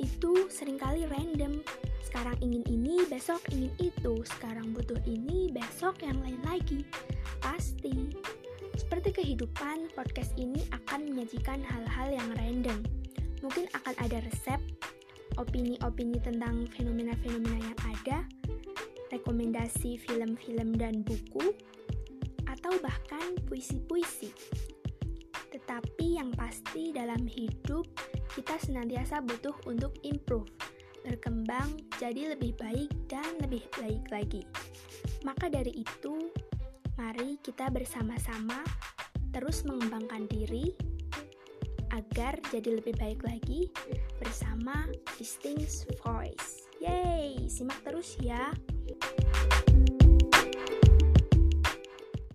itu sering kali random. Sekarang ingin ini, besok ingin itu. Sekarang butuh ini, besok yang lain lagi. Pasti. Seperti kehidupan, podcast ini akan menyajikan hal-hal yang random. Mungkin akan ada resep, opini-opini tentang fenomena-fenomena yang ada, rekomendasi film-film dan buku, atau bahkan puisi-puisi. Tetapi yang pasti dalam hidup, kita senantiasa butuh untuk improve, berkembang jadi lebih baik dan lebih baik lagi. Maka dari itu, Mari kita bersama-sama terus mengembangkan diri agar jadi lebih baik lagi bersama Distinct Voice. Yeay, simak terus ya.